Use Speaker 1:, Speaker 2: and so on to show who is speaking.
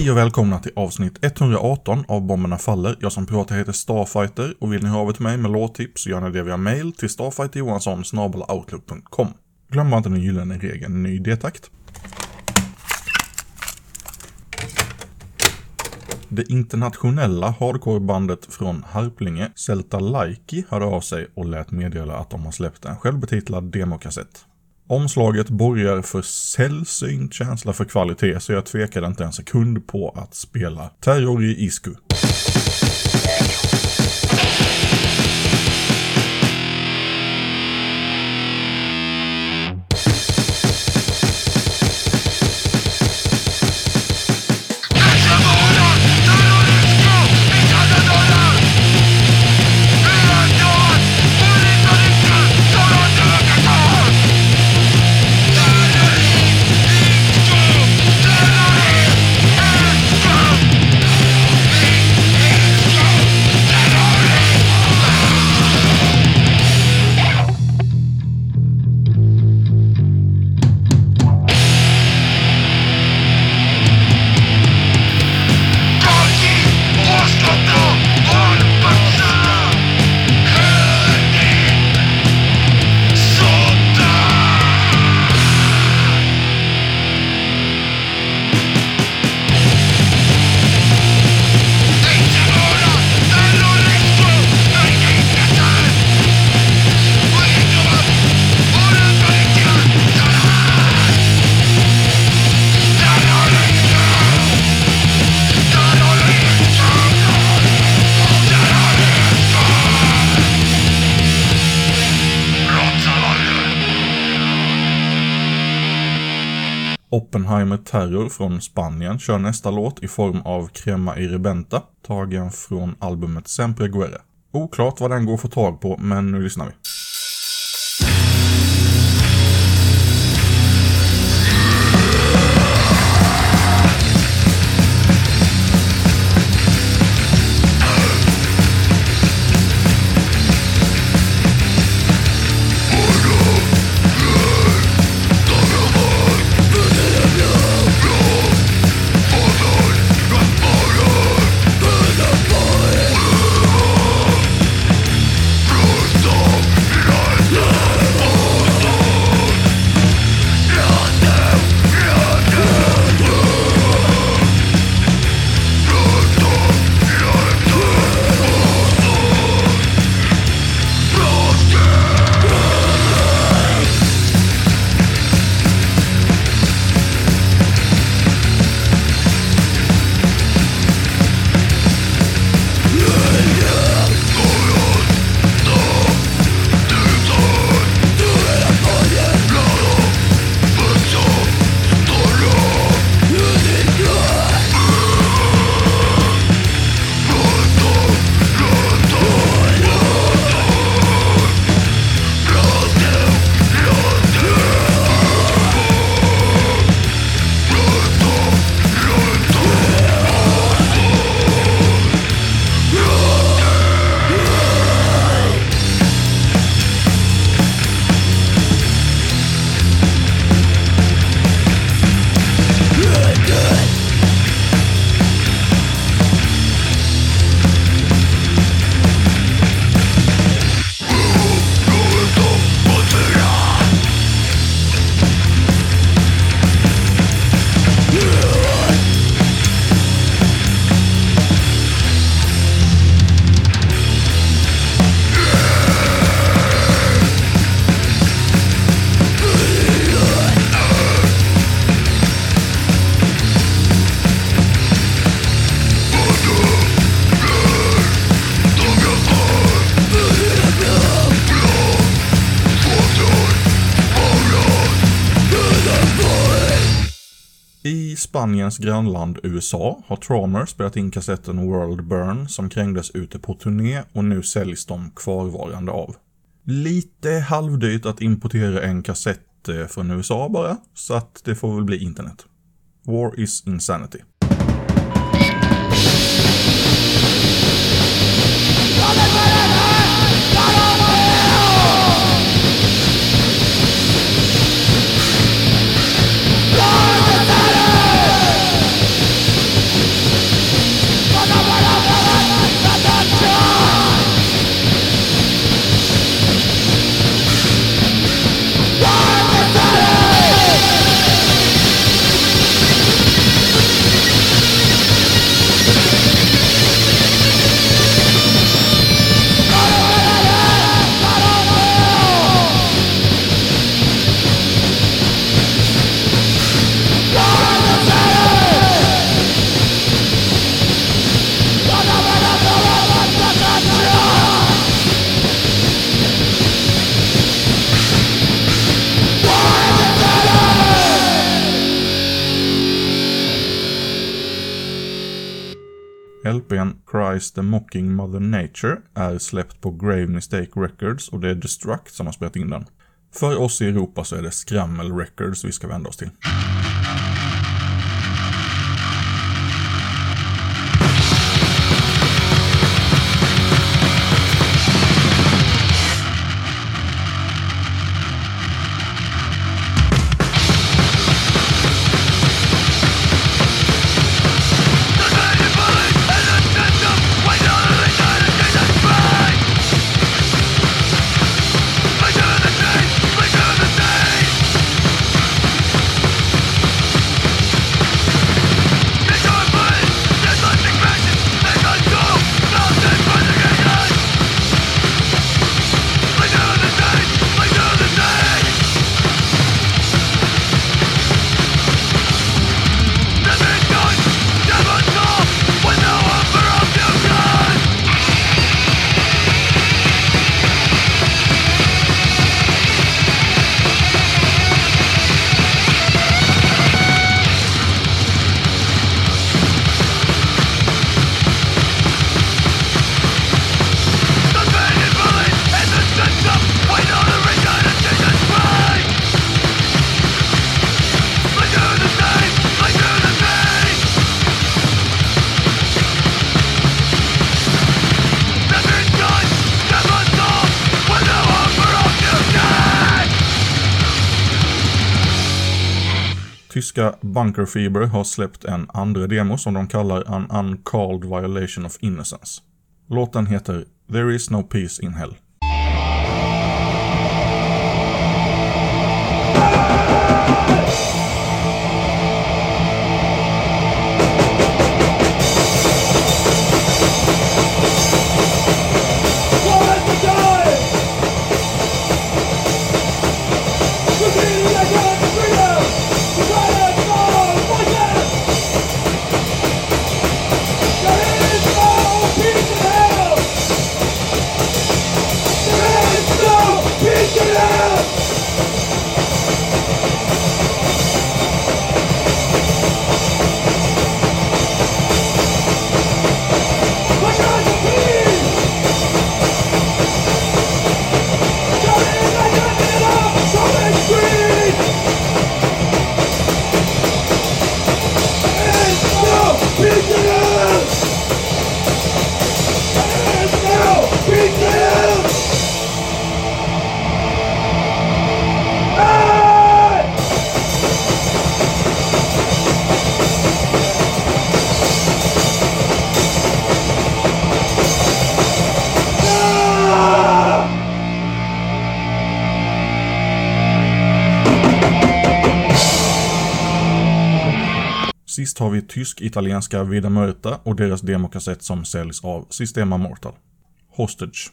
Speaker 1: Hej och välkomna till avsnitt 118 av Bomberna Faller. Jag som pratar heter Starfighter och vill ni höra av er till mig med låttips så gör ni det via mail till StarfighterJohansson.outlook.com Glöm bara inte den gyllene regeln ny detakt. Det internationella hardcorebandet från Harplinge, Celta Laiki, hörde av sig och lät meddela att de har släppt en självbetitlad demokassett. Omslaget borgar för sällsynt känsla för kvalitet så jag tvekade inte en sekund på att spela Terror i Isku. Oppenheimer Terror från Spanien kör nästa låt i form av Crema i Rebenta, tagen från albumet Sempre Guerre. Oklart vad den går att få tag på, men nu lyssnar vi. I Spaniens grannland USA har Traumer spelat in kassetten World Burn som krängdes ute på turné och nu säljs de kvarvarande av. Lite halvdyrt att importera en kassett eh, från USA bara, så att det får väl bli internet. War is insanity.
Speaker 2: EPn Christ the Mocking Mother Nature är släppt på Grave Mistake Records och det är Destruct som har spelat in den. För oss i Europa så är det Scrammel Records vi ska vända oss till. Tyska Bunker Fever har släppt en andra demo som de kallar An Uncalled Violation of Innocence. Låten heter “There is no peace in hell”. Sist har vi tysk-italienska Vida Mörta och deras demokassett som säljs av Systema Mortal. Hostage.